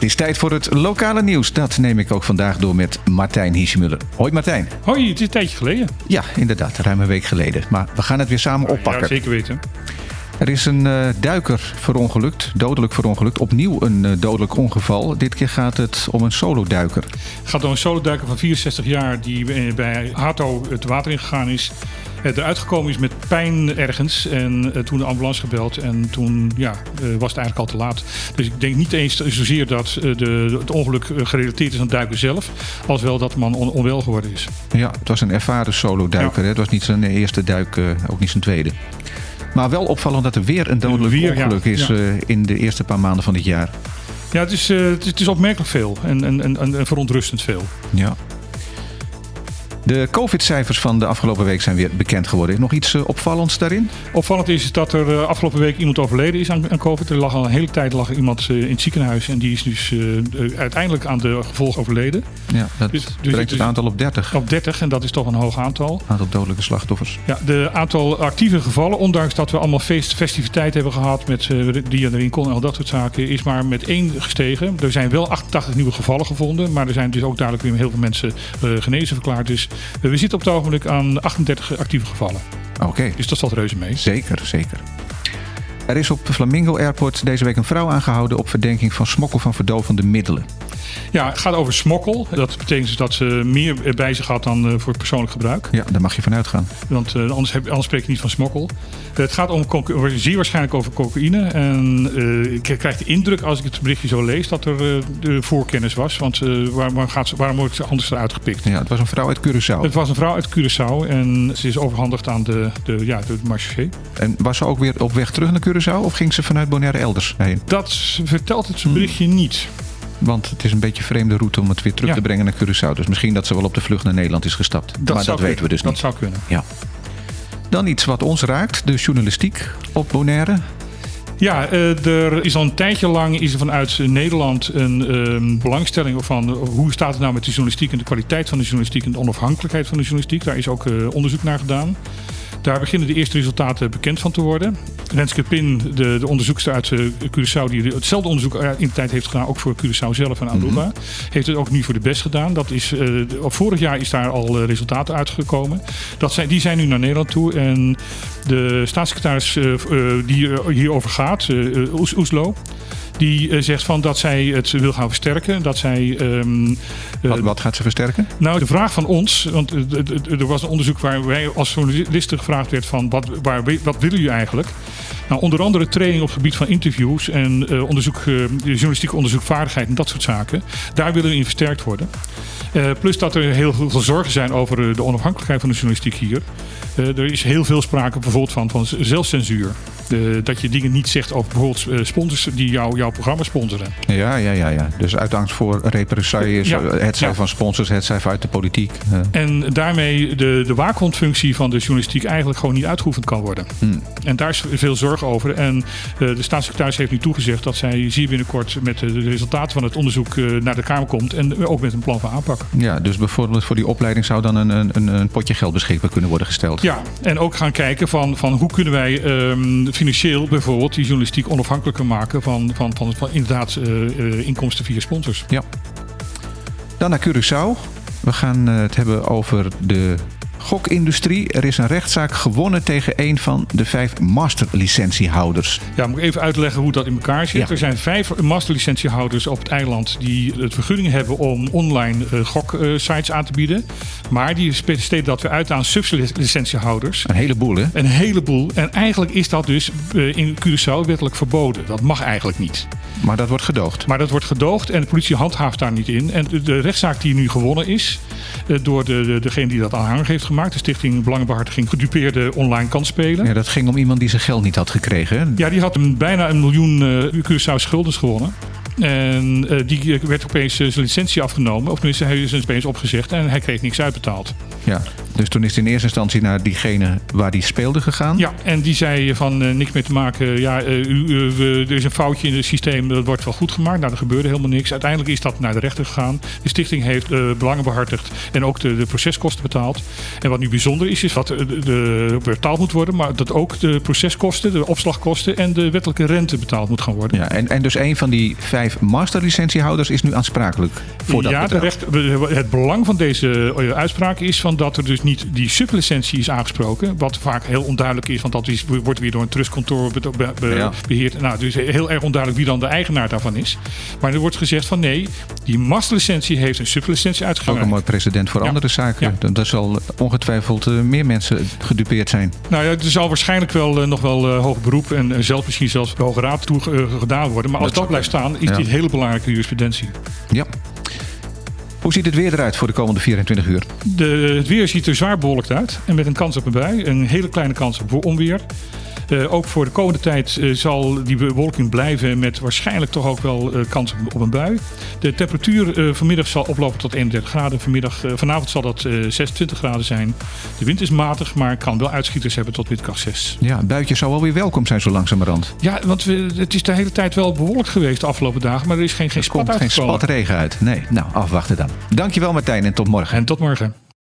Het is tijd voor het lokale nieuws. Dat neem ik ook vandaag door met Martijn Hiesemuller. Hoi Martijn. Hoi, het is een tijdje geleden. Ja, inderdaad, ruim een week geleden. Maar we gaan het weer samen oppakken. Ja, zeker weten. Er is een uh, duiker verongelukt, dodelijk verongelukt. Opnieuw een uh, dodelijk ongeval. Dit keer gaat het om een soloduiker. Het gaat om een soloduiker van 64 jaar die bij Hato het water ingegaan is. Eruit gekomen is met pijn ergens. En uh, toen de ambulance gebeld. En toen ja, was het eigenlijk al te laat. Dus ik denk niet eens zozeer dat de, het ongeluk gerelateerd is aan het duiken zelf. Als wel dat de man on, onwel geworden is. Ja, het was een ervaren soloduiker. Ja. Het was niet zijn eerste duik, ook niet zijn tweede. Maar wel opvallend dat er weer een dodelijk weer, ongeluk ja, is ja. In de eerste paar maanden van dit jaar. Ja, het is, uh, het is opmerkelijk veel en, en, en, en verontrustend veel. Ja. De COVID-cijfers van de afgelopen week zijn weer bekend geworden. Nog iets uh, opvallends daarin? Opvallend is dat er uh, afgelopen week iemand overleden is aan, aan, COVID. Er lag al een hele tijd lag iemand uh, in het ziekenhuis en die is dus uiteindelijk aan de gevolgen overleden. Ja, dat dus, dus brengt het aantal op 30. Op 30 en dat is toch een hoog aantal. Aantal dodelijke slachtoffers. Ja, de aantal actieve gevallen, ondanks dat we allemaal feest, festiviteiten hebben gehad met die erin kon en al dat soort zaken, is maar met één gestegen. Er zijn wel 88 nieuwe gevallen gevonden, maar er zijn dus ook duidelijk weer heel veel mensen genezen verklaard. Dus we zitten op het ogenblik aan 38 actieve gevallen. Oké. Okay. Dus dat valt reuze mee. Zeker, zeker. Er is op Flamingo Airport deze week een vrouw aangehouden op verdenking van smokkel van verdovende middelen. Ja, het gaat over smokkel. Dat betekent dus dat ze meer bij zich had dan uh, voor persoonlijk gebruik. Ja, daar mag je van uitgaan. Want uh, anders, heb, anders spreek je niet van smokkel. Het gaat om zeer waarschijnlijk over cocaïne. En uh, ik krijg de indruk als ik het berichtje zo lees dat er de voorkennis was. Want waarom, gaat ze, waarom wordt ze anders eruit gepikt? Ja, het was een vrouw uit Curaçao. Het was een vrouw uit Curaçao en ze is overhandigd aan de, de, ja, de marché. En was ze ook weer op weg terug naar Curaçao of ging ze vanuit Bonaire elders heen? Dat vertelt het berichtje hmm. niet. Want het is een beetje een vreemde route om het weer terug ja. te brengen naar Curaçao. Dus misschien dat ze wel op de vlucht naar Nederland is gestapt. Dat maar dat weten we dus niet. Dat zou kunnen. Ja. Dan iets wat ons raakt. De journalistiek op Bonaire. Ja, uh, er is al een tijdje lang is er vanuit Nederland een uh, belangstelling van hoe staat het nou met de journalistiek en de kwaliteit van de journalistiek en de onafhankelijkheid van de journalistiek. Daar is ook uh, onderzoek naar gedaan. Daar beginnen de eerste resultaten bekend van te worden. Renske Pin, de, de onderzoekster uit uh, Curaçao, die hetzelfde onderzoek in de tijd heeft gedaan, ook voor Curaçao zelf en Aruba, mm -hmm. heeft het ook nu voor de best gedaan. Dat is, uh, vorig jaar is daar al resultaten uitgekomen. Dat zijn, die zijn nu naar Nederland toe. En de staatssecretaris die hierover gaat, Oeslo, die zegt van dat zij het wil gaan versterken. Dat zij, um, wat, wat, gaat ze versterken? Nou, de vraag van ons, want er was een onderzoek waar wij als journalisten gevraagd werd van wat, waar, wat willen jullie eigenlijk? Nou, onder andere training op het gebied van interviews en uh, onderzoek, journalistieke onderzoekvaardigheid en dat soort zaken. Daar willen we in versterkt worden. plus dat er heel veel zorgen zijn over de onafhankelijkheid van de journalistiek hier. er is heel veel sprake bijvoorbeeld van, van zelfcensuur. De, dat je dingen niet zegt over bijvoorbeeld sponsors die jou, jouw programma sponsoren. Ja, ja, ja, ja. Dus uit angst voor represailles, ja, het zij ja. van sponsors, het zij vanuit de politiek. Ja. En daarmee de, de waakhondfunctie van de journalistiek eigenlijk gewoon niet uitgeoefend kan worden. Hmm. En daar is veel zorg over. En de staatssecretaris heeft nu toegezegd dat zij zeer binnenkort met de resultaten van het onderzoek naar de Kamer komt. En ook met een plan van aanpak. Ja, dus bijvoorbeeld voor die opleiding zou dan een, een, een potje geld beschikbaar kunnen worden gesteld. Ja, en ook gaan kijken van, van hoe kunnen wij um, financieel bijvoorbeeld die journalistiek onafhankelijker maken van, van, van, van inderdaad uh, uh, inkomsten via sponsors. Ja. Dan naar Curaçao. We gaan uh, het hebben over de gokindustrie. Er is een rechtszaak gewonnen tegen een van de vijf masterlicentiehouders. Ja, moet ik even uitleggen hoe dat in elkaar zit. Ja. Er zijn vijf masterlicentiehouders op het eiland die het vergunning hebben om online uh, goksites aan te bieden. Maar die steden dat weer uit aan sublicentiehouders. Een heleboel, hè? Een heleboel. En eigenlijk is dat dus uh, in Curaçao wettelijk verboden. Dat mag eigenlijk niet. Maar dat wordt gedoogd. Maar dat wordt gedoogd en de politie handhaaft daar niet in. En de, de rechtszaak die nu gewonnen is, uh, door de, de, degene die dat aanhang heeft gemaakt, de Stichting Belangenbehartiging Gedupeerde Online Kansspelen. Ja, dat ging om iemand die zijn geld niet had gekregen. Hè? Ja, die had een, bijna een miljoen uh, Curaçao schuldens gewonnen. En uh, die werd opeens zijn licentie afgenomen. Of tenminste, hij is opeens opgezegd en hij kreeg niks uitbetaald. Ja, Dus toen is het in eerste instantie naar diegene waar die speelde gegaan. Ja, en die zei van uh, niks meer te maken. Ja, uh, u, uh, er is een foutje in het systeem, dat wordt wel goed gemaakt. Nou, er gebeurde helemaal niks. Uiteindelijk is dat naar de rechter gegaan. De stichting heeft belangen behartigd en ook de, de, proceskosten betaald. En wat nu bijzonder is, is dat de, betaald moet worden, maar dat ook de proceskosten, de opslagkosten en de wettelijke rente betaald moet gaan worden. Ja, en, en dus een van die vijf masterlicentiehouders is nu aansprakelijk voor dat ja, recht, het belang van deze uitspraak is van dat er dus niet die sublicentie is aangesproken. Wat vaak heel onduidelijk is, want dat is, wordt weer door een trustkantoor be, be, be, beheerd. Nou, dus heel erg onduidelijk wie dan de eigenaar daarvan is. Maar er wordt gezegd van nee, die masterlicentie heeft een sublicentie uitgegeven. Ook een mooi precedent voor andere zaken. Ja. Dat zal ongetwijfeld uh, meer mensen gedupeerd zijn. Nou ja, er zal waarschijnlijk wel uh, nog wel uh, hoog beroep en zelfs misschien zelfs de Hoge Raad toe gedaan worden. Maar als dat, dat blijft staan, is dit hele belangrijke jurisprudentie. Ja. Hoe ziet het weer eruit voor de komende 24 uur? De, het weer ziet er zwaar bewolkt uit. En met een kans op een bui. Een hele kleine kans op onweer. Uh, ook voor de komende tijd uh, zal die bewolking blijven met waarschijnlijk toch ook wel uh, kans op een bui. De temperatuur vanmiddag zal oplopen tot 31 graden. Vanmiddag, vanavond zal dat 26 graden zijn. De wind is matig, maar kan wel uitschieters hebben tot windkracht 6. Ja, een buitje zou wel weer welkom zijn zo langzamerhand. Ja, want we, het is de hele tijd wel bewolkt geweest de afgelopen dagen, maar er is geen, geen er komt geen spatregen uit. Nee, nou afwachten dan. Dankjewel Martijn en tot morgen. En tot morgen.